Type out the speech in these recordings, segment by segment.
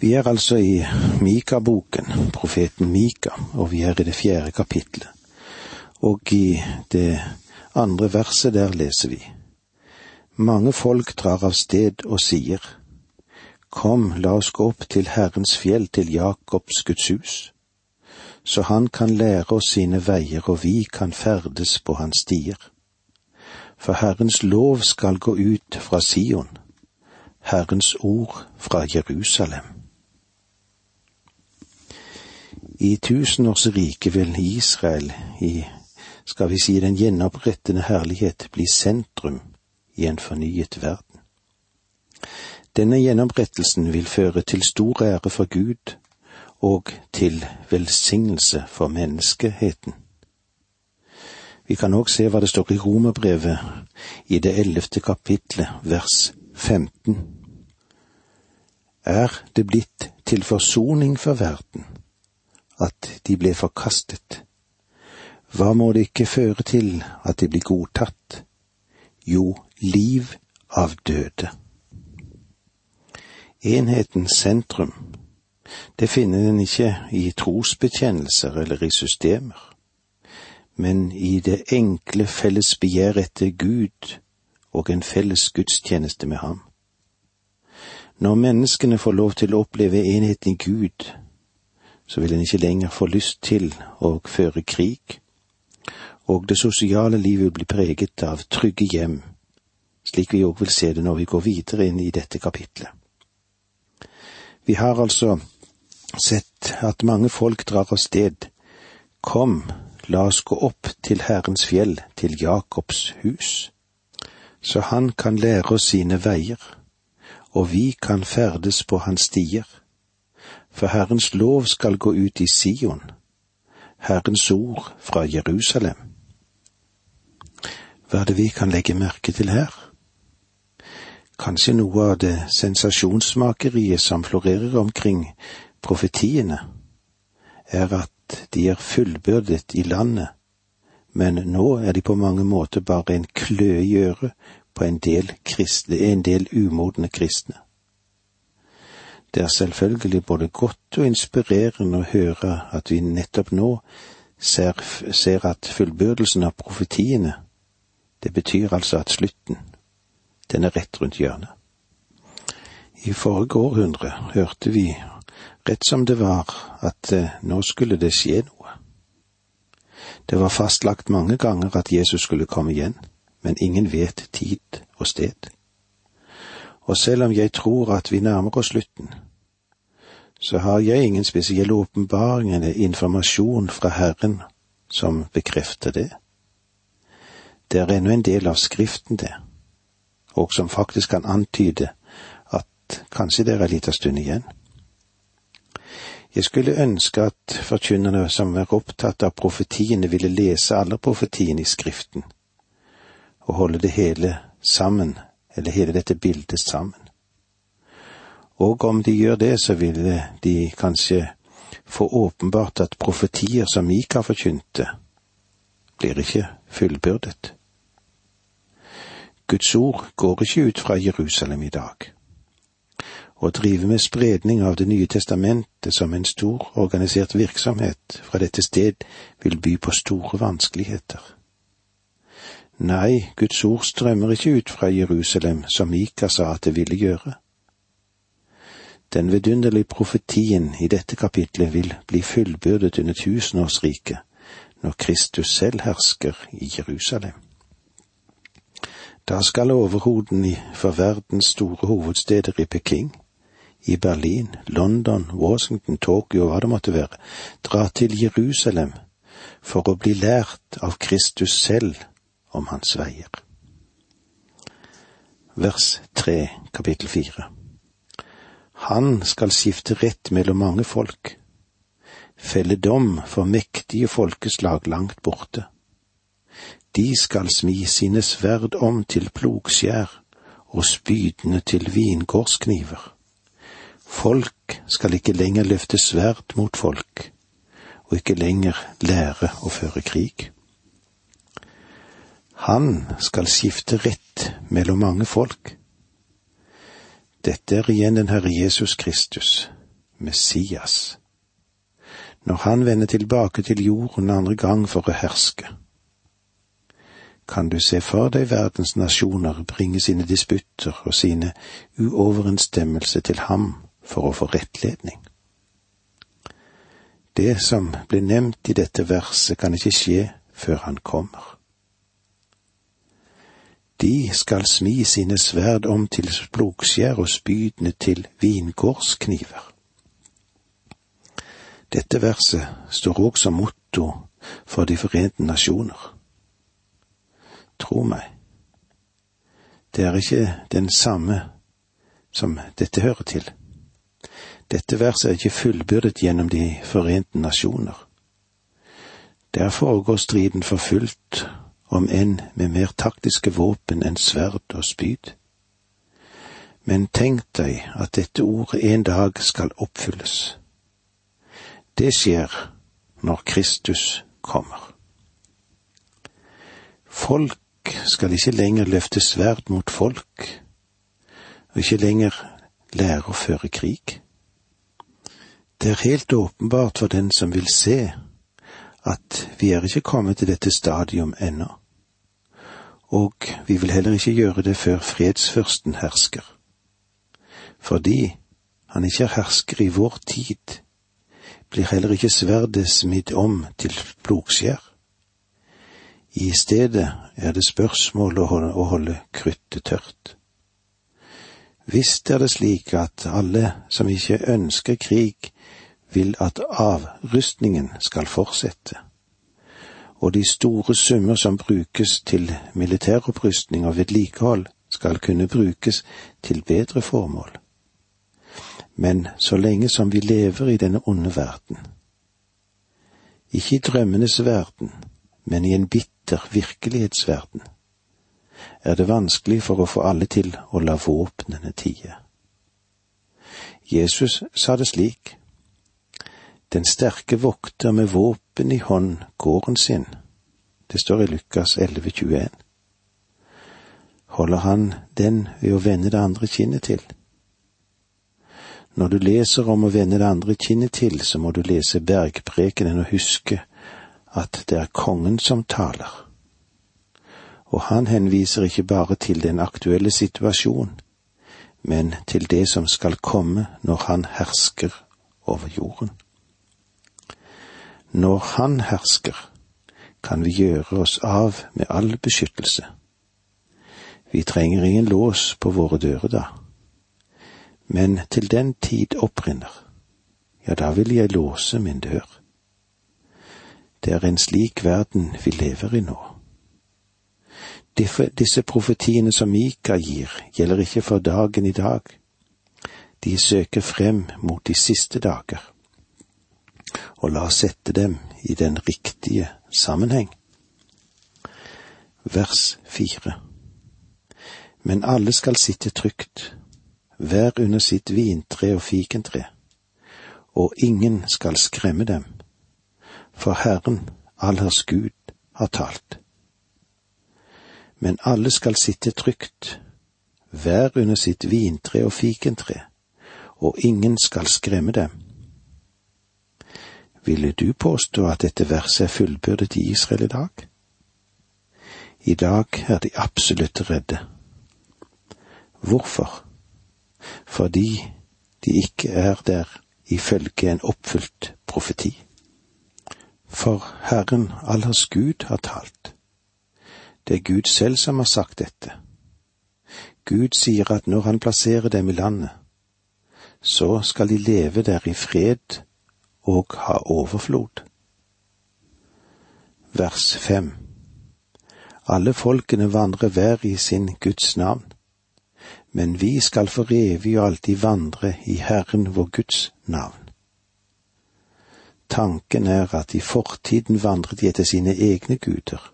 Vi er altså i Mika-boken, profeten Mika, og vi er i det fjerde kapitlet. Og i det andre verset der leser vi. Mange folk drar av sted og sier, Kom, la oss gå opp til Herrens fjell, til Jakobs Guds hus, så han kan lære oss sine veier og vi kan ferdes på hans stier. For Herrens lov skal gå ut fra Sion, Herrens ord fra Jerusalem. I tusenårsriket vil Israel, i skal vi si den gjenopprettende herlighet, bli sentrum i en fornyet verden. Denne gjenopprettelsen vil føre til stor ære for Gud og til velsignelse for menneskeheten. Vi kan òg se hva det står i Romerbrevet i det ellevte kapitlet, vers 15. Er det blitt til forsoning for verden at de ble forkastet? Hva må det ikke føre til at de blir godtatt? Jo, liv av døde. Enhetens sentrum, det finner en ikke i trosbekjennelser eller i systemer, men i det enkle felles begjær etter Gud og en felles gudstjeneste med ham. Når menneskene får lov til å oppleve enheten i Gud, så vil en ikke lenger få lyst til å føre krig, og det sosiale livet blir preget av trygge hjem, slik vi òg vil se det når vi går videre inn i dette kapitlet. Vi har altså sett at mange folk drar av sted. Kom, la oss gå opp til Herrens fjell, til Jakobs hus, så han kan lære oss sine veier, og vi kan ferdes på hans stier. For Herrens lov skal gå ut i Sion, Herrens ord fra Jerusalem. Hva er det vi kan legge merke til her? Kanskje noe av det sensasjonsmakeriet som florerer omkring profetiene, er at de er fullbyrdet i landet, men nå er de på mange måter bare en kløe i øret på en del kristne, en del umodne kristne. Det er selvfølgelig både godt og inspirerende å høre at vi nettopp nå ser, ser at fullbyrdelsen av profetiene, det betyr altså at slutten, den er rett rundt hjørnet. I forrige århundre hørte vi rett som det var at eh, nå skulle det skje noe. Det var fastlagt mange ganger at Jesus skulle komme igjen, men ingen vet tid og sted. Og selv om jeg tror at vi nærmer oss slutten, så har jeg ingen spesiell åpenbaring eller informasjon fra Herren som bekrefter det. Det er ennå en del av Skriften, det, og som faktisk kan antyde at kanskje det er en liten stund igjen. Jeg skulle ønske at forkynnerne som er opptatt av profetiene, ville lese alle profetiene i Skriften, og holde det hele sammen, eller hele dette bildet sammen. Og om de gjør det, så ville de kanskje få åpenbart at profetier som Mika forkynte, blir ikke fullbyrdet. Guds ord går ikke ut fra Jerusalem i dag. Å drive med spredning av Det nye testamentet som en stor organisert virksomhet fra dette sted vil by på store vanskeligheter. Nei, Guds ord strømmer ikke ut fra Jerusalem som Mika sa at det ville gjøre. Den vidunderlige profetien i dette kapitlet vil bli fullbyrdet under tusenårsriket, når Kristus selv hersker i Jerusalem. Da skal overhodene for verdens store hovedsteder i Peking, i Berlin, London, Washington, Tokyo og hva det måtte være, dra til Jerusalem for å bli lært av Kristus selv om hans veier. Vers tre, kapittel fire. Han skal skifte rett mellom mange folk, felle dom for mektige folkeslag langt borte. De skal smi sine sverd om til plogskjær og spydene til vingårdskniver. Folk skal ikke lenger løfte sverd mot folk, og ikke lenger lære å føre krig. Han skal skifte rett mellom mange folk, dette er igjen den Herre Jesus Kristus, Messias, når han vender tilbake til jorden andre gang for å herske. Kan du se for deg verdens nasjoner bringe sine disputter og sine uoverensstemmelse til ham for å få rettledning? Det som blir nevnt i dette verset, kan ikke skje før han kommer. De skal smi sine sverd om til plogskjær og spydene til vingårdskniver. Dette verset står òg som motto for De forente nasjoner. Tro meg, det er ikke den samme som dette hører til. Dette verset er ikke fullbyrdet gjennom De forente nasjoner. Der foregår striden for fullt om enn med mer taktiske våpen enn sverd og spyd. Men tenk deg at dette ordet en dag skal oppfylles. Det skjer når Kristus kommer. Folk skal ikke lenger løfte sverd mot folk, og ikke lenger lære å føre krig. Det er helt åpenbart for den som vil se, at vi er ikke kommet til dette stadium ennå og vi vil heller ikke gjøre det før fredsførsten hersker. Fordi han ikke er hersker i vår tid, blir heller ikke sverdet smidd om til plogskjær. I stedet er det spørsmål å holde, å holde kruttet tørt. Visst er det slik at alle som ikke ønsker krig, vil at avrustningen skal fortsette og de store summer som brukes til militæropprustning og vedlikehold, skal kunne brukes til bedre formål. Men så lenge som vi lever i denne onde verden, ikke i drømmenes verden, men i en bitter virkelighetsverden, er det vanskelig for å få alle til å la våpnene tie. Jesus sa det slik, den sterke vokter med våpen i hånd gården sin. Det står i Lukas 11,21. Holder han den ved å vende det andre kinnet til? Når du leser om å vende det andre kinnet til, så må du lese bergprekenen og huske at det er kongen som taler. Og han henviser ikke bare til den aktuelle situasjon, men til det som skal komme når han hersker over jorden. Når Han hersker, kan vi gjøre oss av med all beskyttelse. Vi trenger ingen lås på våre dører da. Men til den tid opprinner, ja, da vil jeg låse min dør. Det er en slik verden vi lever i nå. Disse profetiene som Mika gir, gjelder ikke for dagen i dag. De søker frem mot de siste dager og la oss sette dem i den riktige sammenheng. Vers fire. Men alle skal sitte trygt, hver under sitt vintre og fikentre, og ingen skal skremme dem, for Herren, allers Gud, har talt. Men alle skal sitte trygt, hver under sitt vintre og fikentre, og ingen skal skremme dem ville du påstå at dette verset er fullbyrdet i Israel i dag? I dag er de absolutt redde. Hvorfor? Fordi de ikke er der ifølge en oppfylt profeti. For Herren allers Gud har talt. Det er Gud selv som har sagt dette. Gud sier at når han plasserer dem i landet, så skal de leve der i fred og ha overflod. Vers fem Alle folkene vandrer hver i sin Guds navn, men vi skal for evig og alltid vandre i Herren vår Guds navn. Tanken er at i fortiden vandret de etter sine egne guder,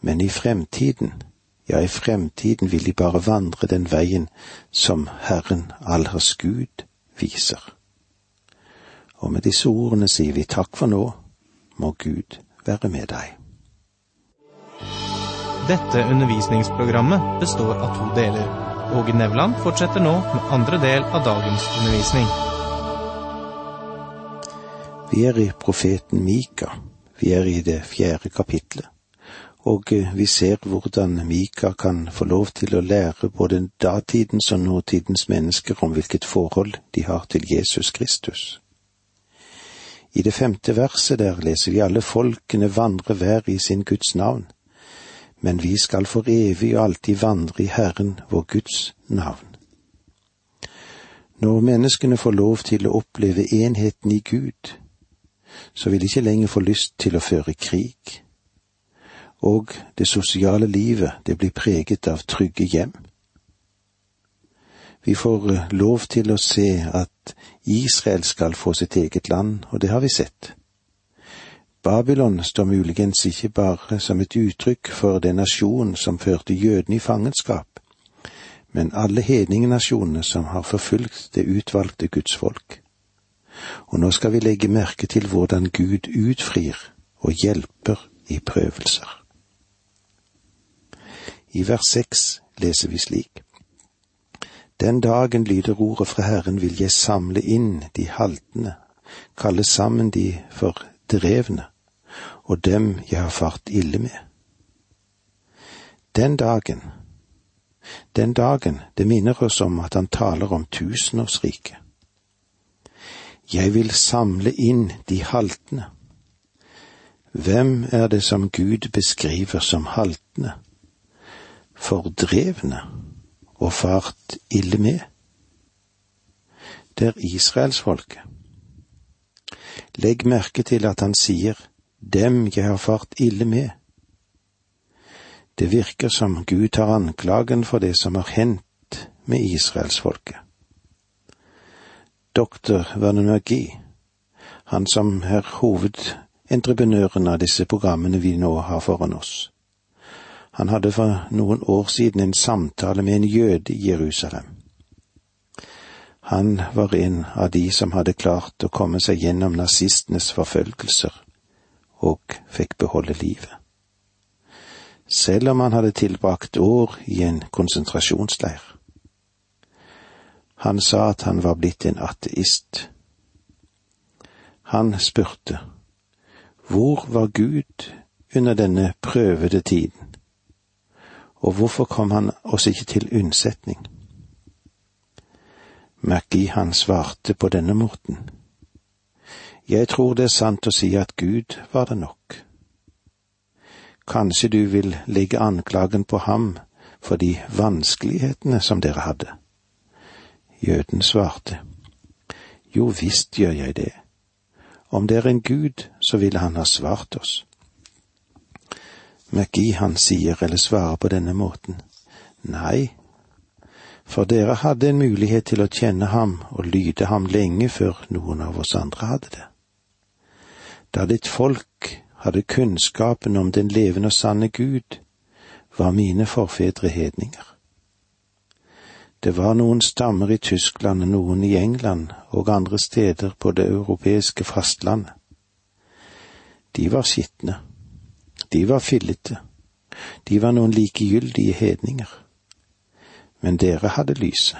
men i fremtiden, ja, i fremtiden vil de bare vandre den veien som Herren allers Gud viser. Og med disse ordene sier vi takk for nå, må Gud være med deg. Dette undervisningsprogrammet består av to deler. Åge Nevland fortsetter nå med andre del av dagens undervisning. Vi er i profeten Mika. Vi er i det fjerde kapitlet. Og eh, vi ser hvordan Mika kan få lov til å lære både datidens og nåtidens mennesker om hvilket forhold de har til Jesus Kristus. I det femte verset der leser vi alle folkene vandre hver i sin Guds navn, men vi skal for evig og alltid vandre i Herren vår Guds navn. Når menneskene får lov til å oppleve enheten i Gud, så vil de ikke lenger få lyst til å føre krig. Og det sosiale livet, det blir preget av trygge hjem. Vi får eh, lov til å se at Israel skal få sitt eget land, og det har vi sett. Babylon står muligens ikke bare som et uttrykk for den nasjonen som førte jødene i fangenskap, men alle hedningenasjonene som har forfulgt det utvalgte Guds folk. Og nå skal vi legge merke til hvordan Gud utfrir og hjelper i prøvelser. I vers seks leser vi slik. Den dagen lyder ordet fra Herren vil jeg samle inn de haltende, kalle sammen de fordrevne, og dem jeg har fart ille med. Den dagen, den dagen, det minner oss om at han taler om tusenårsriket. Jeg vil samle inn de haltende. Hvem er det som Gud beskriver som haltende? Fordrevne og fart ille med? Det er israelsfolket. Legg merke til at han sier dem jeg har fart ille med. Det virker som Gud tar anklagen for det som har hendt med israelsfolket doktor Vernon McGee, han som er hovedentreprenøren av disse programmene vi nå har foran oss. Han hadde for noen år siden en samtale med en jøde i Jerusalem. Han var en av de som hadde klart å komme seg gjennom nazistenes forfølgelser, og fikk beholde livet. Selv om han hadde tilbrakt år i en konsentrasjonsleir. Han sa at han var blitt en ateist. Han spurte, hvor var Gud under denne prøvede tiden, og hvorfor kom han oss ikke til unnsetning? Mackie han svarte på denne måten. Jeg tror det er sant å si at Gud var det nok. Kanskje du vil legge anklagen på ham for de vanskelighetene som dere hadde. Jøden svarte, Jo visst gjør jeg det. Om det er en gud, så ville han ha svart oss. McGee han sier eller svarer på denne måten, Nei, for dere hadde en mulighet til å kjenne ham og lyde ham lenge før noen av oss andre hadde det. Da ditt folk hadde kunnskapen om den levende og sanne Gud, var mine forfedre hedninger. Det var noen stammer i Tyskland, noen i England og andre steder på det europeiske fastlandet. De var skitne. De var fillete. De var noen likegyldige hedninger. Men dere hadde lyset.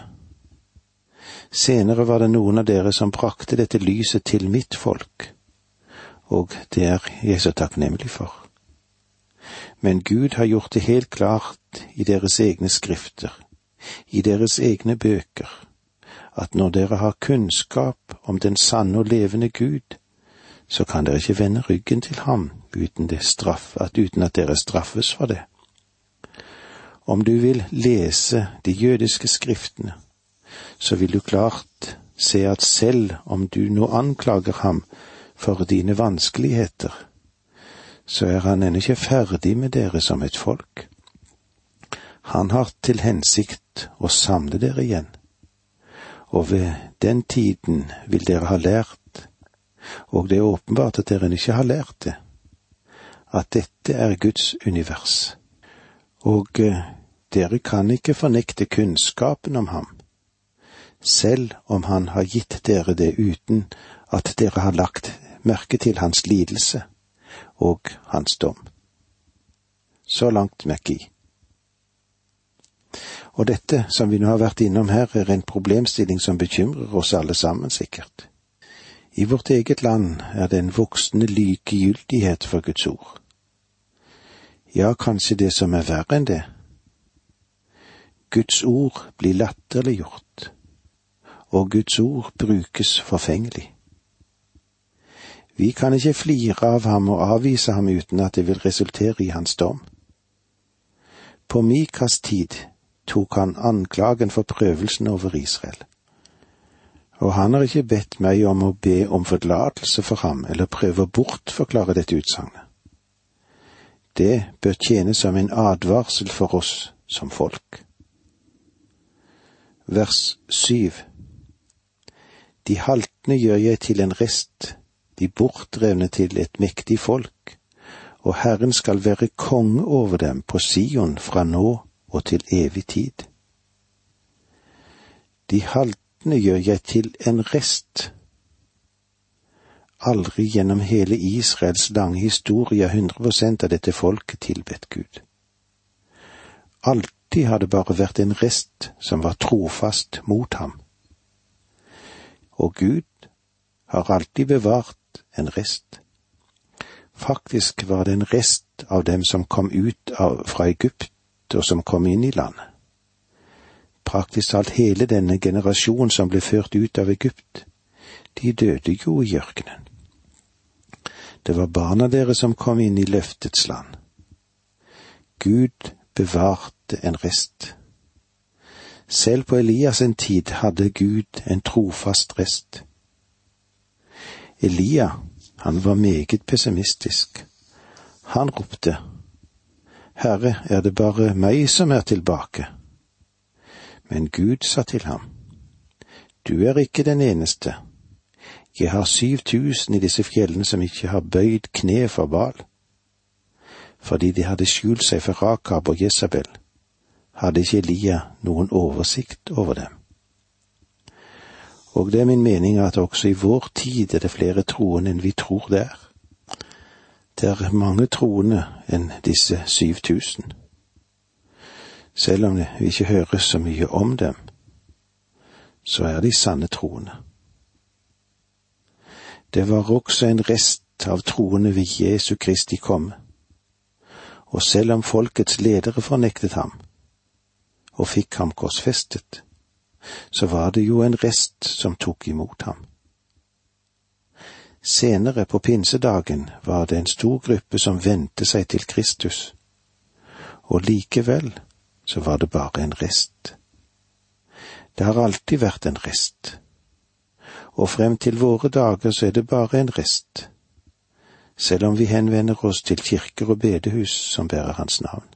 Senere var det noen av dere som brakte dette lyset til mitt folk, og det er jeg så takknemlig for. Men Gud har gjort det helt klart i deres egne skrifter i deres egne bøker, at når dere har kunnskap om den sanne og levende Gud, så kan dere ikke vende ryggen til ham uten, straff, at, uten at dere straffes for det. Om du vil lese de jødiske skriftene, så vil du klart se at selv om du nå anklager ham for dine vanskeligheter, så er han ennå ikke ferdig med dere som et folk. Han har til hensikt å samle dere igjen, og ved den tiden vil dere ha lært, og det er åpenbart at dere ikke har lært det, at dette er Guds univers, og eh, dere kan ikke fornekte kunnskapen om ham, selv om han har gitt dere det uten at dere har lagt merke til hans lidelse og hans dom. Så langt Mackie. Og dette som vi nå har vært innom her, er en problemstilling som bekymrer oss alle sammen, sikkert. I vårt eget land er det en voksende likegyldighet for Guds ord. Ja, kanskje det som er verre enn det. Guds ord blir latterliggjort, og Guds ord brukes forfengelig. Vi kan ikke flire av ham og avvise ham uten at det vil resultere i hans dom. På Mikas tid tok han anklagen for prøvelsen over Israel. Og han har ikke bedt meg om å be om forlatelse for ham eller prøve å bortforklare dette utsagnet. Det bør tjene som en advarsel for oss som folk. Vers syv De haltne gjør jeg til en rest, de bortdrevne til et mektig folk, og Herren skal være konge over dem på Sion fra nå og til evig tid. De haltne gjør jeg til en rest. Aldri gjennom hele Israels lange historie har 100 av dette folket tilbedt Gud. Alltid har det bare vært en rest som var trofast mot ham. Og Gud har alltid bevart en rest. Faktisk var det en rest av dem som kom ut av, fra Egypt og som kom inn i landet. Praktisk talt hele denne generasjonen som ble ført ut av Egypt, de døde jo i ørkenen. Det var barna deres som kom inn i løftets land. Gud bevarte en rest. Selv på Elias en tid hadde Gud en trofast rest. Elia, han var meget pessimistisk. Han ropte, Herre, er det bare meg som er tilbake? Men Gud sa til ham, Du er ikke den eneste. Jeg har syv tusen i disse fjellene som ikke har bøyd kne for Bal. Fordi de hadde skjult seg for Rakab og Jesabel, hadde ikke Elia noen oversikt over dem. Og det er min mening at også i vår tid er det flere troende enn vi tror det er. Det er mange troende enn disse syv tusen. Selv om vi ikke hører så mye om dem, så er de sanne troende. Det var også en rest av troende ved Jesu Kristi komme, og selv om folkets ledere fornektet ham og fikk ham korsfestet, så var det jo en rest som tok imot ham. Senere på pinsedagen var det en stor gruppe som vendte seg til Kristus, og likevel så var det bare en rest. Det har alltid vært en rest, og frem til våre dager så er det bare en rest, selv om vi henvender oss til kirker og bedehus som bærer hans navn.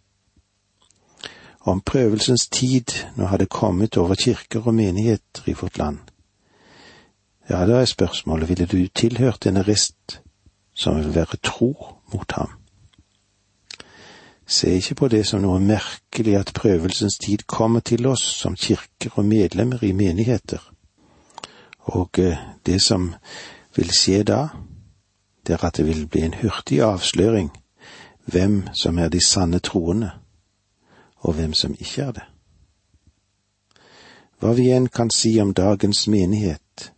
Om prøvelsens tid nå hadde kommet over kirker og menigheter i vårt land, ja, da er spørsmålet, ville du tilhørt en rest som vil være tro mot ham? Se ikke på det som noe merkelig at prøvelsens tid kommer til oss som kirker og medlemmer i menigheter. Og eh, det som vil skje da, det er at det vil bli en hurtig avsløring hvem som er de sanne troende, og hvem som ikke er det. Hva vi enn kan si om dagens menighet,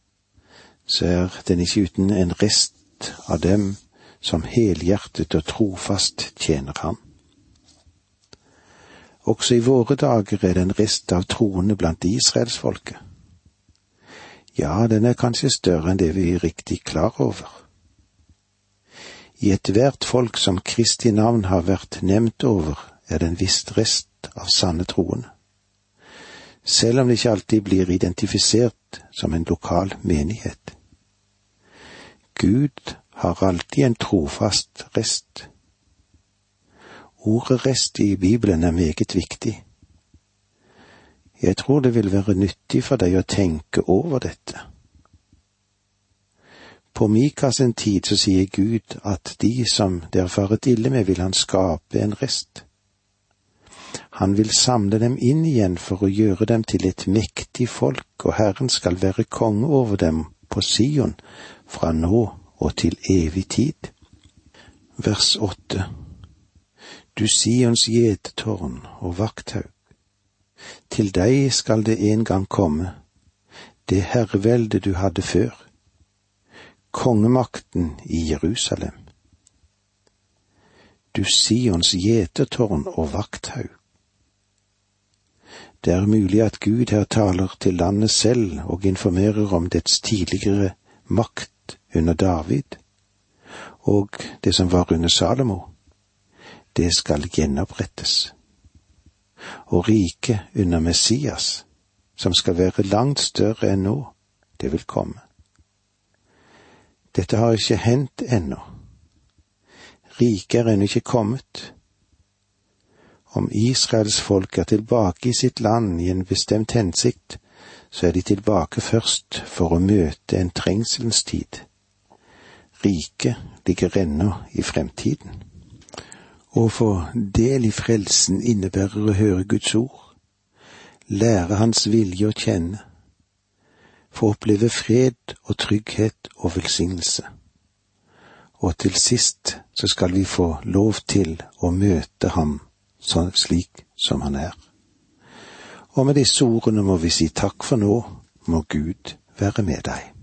så er den ikke uten en rest av dem som helhjertet og trofast tjener ham. Også i våre dager er det en rest av troende blant israelsfolket. Ja, den er kanskje større enn det vi er riktig klar over. I ethvert folk som Kristi navn har vært nevnt over, er det en viss rest av sanne troende. Selv om det ikke alltid blir identifisert som en lokal menighet. Gud har alltid en trofast rest. Ordet rest i Bibelen er meget viktig. Jeg tror det vil være nyttig for deg å tenke over dette. På Mikas en tid så sier Gud at de som det er faret ille med, vil han skape en rest. Han vil samle dem inn igjen for å gjøre dem til et mektig folk, og Herren skal være konge over dem på Sion fra nå og til evig tid. Vers åtte Du Sions gjetetårn og vakthaug, til deg skal det en gang komme, det herrevelde du hadde før. kongemakten i Jerusalem. Du Sions gjetetårn og vakthaug. Det er mulig at Gud her taler til landet selv og informerer om dets tidligere makt under David, og det som var under Salomo. Det skal gjenopprettes. Og riket under Messias, som skal være langt større enn nå, det vil komme. Dette har ikke hendt ennå. Riket er ennå ikke kommet, om Israels folk er tilbake i sitt land i en bestemt hensikt, så er de tilbake først for å møte en trengselens tid. Riket ligger ennå i fremtiden. Å få del i frelsen innebærer å høre Guds ord, lære Hans vilje å kjenne, få oppleve fred og trygghet og velsignelse. Og til sist så skal vi få lov til å møte Ham slik som han er. Og med disse ordene må vi si takk for nå, må Gud være med deg.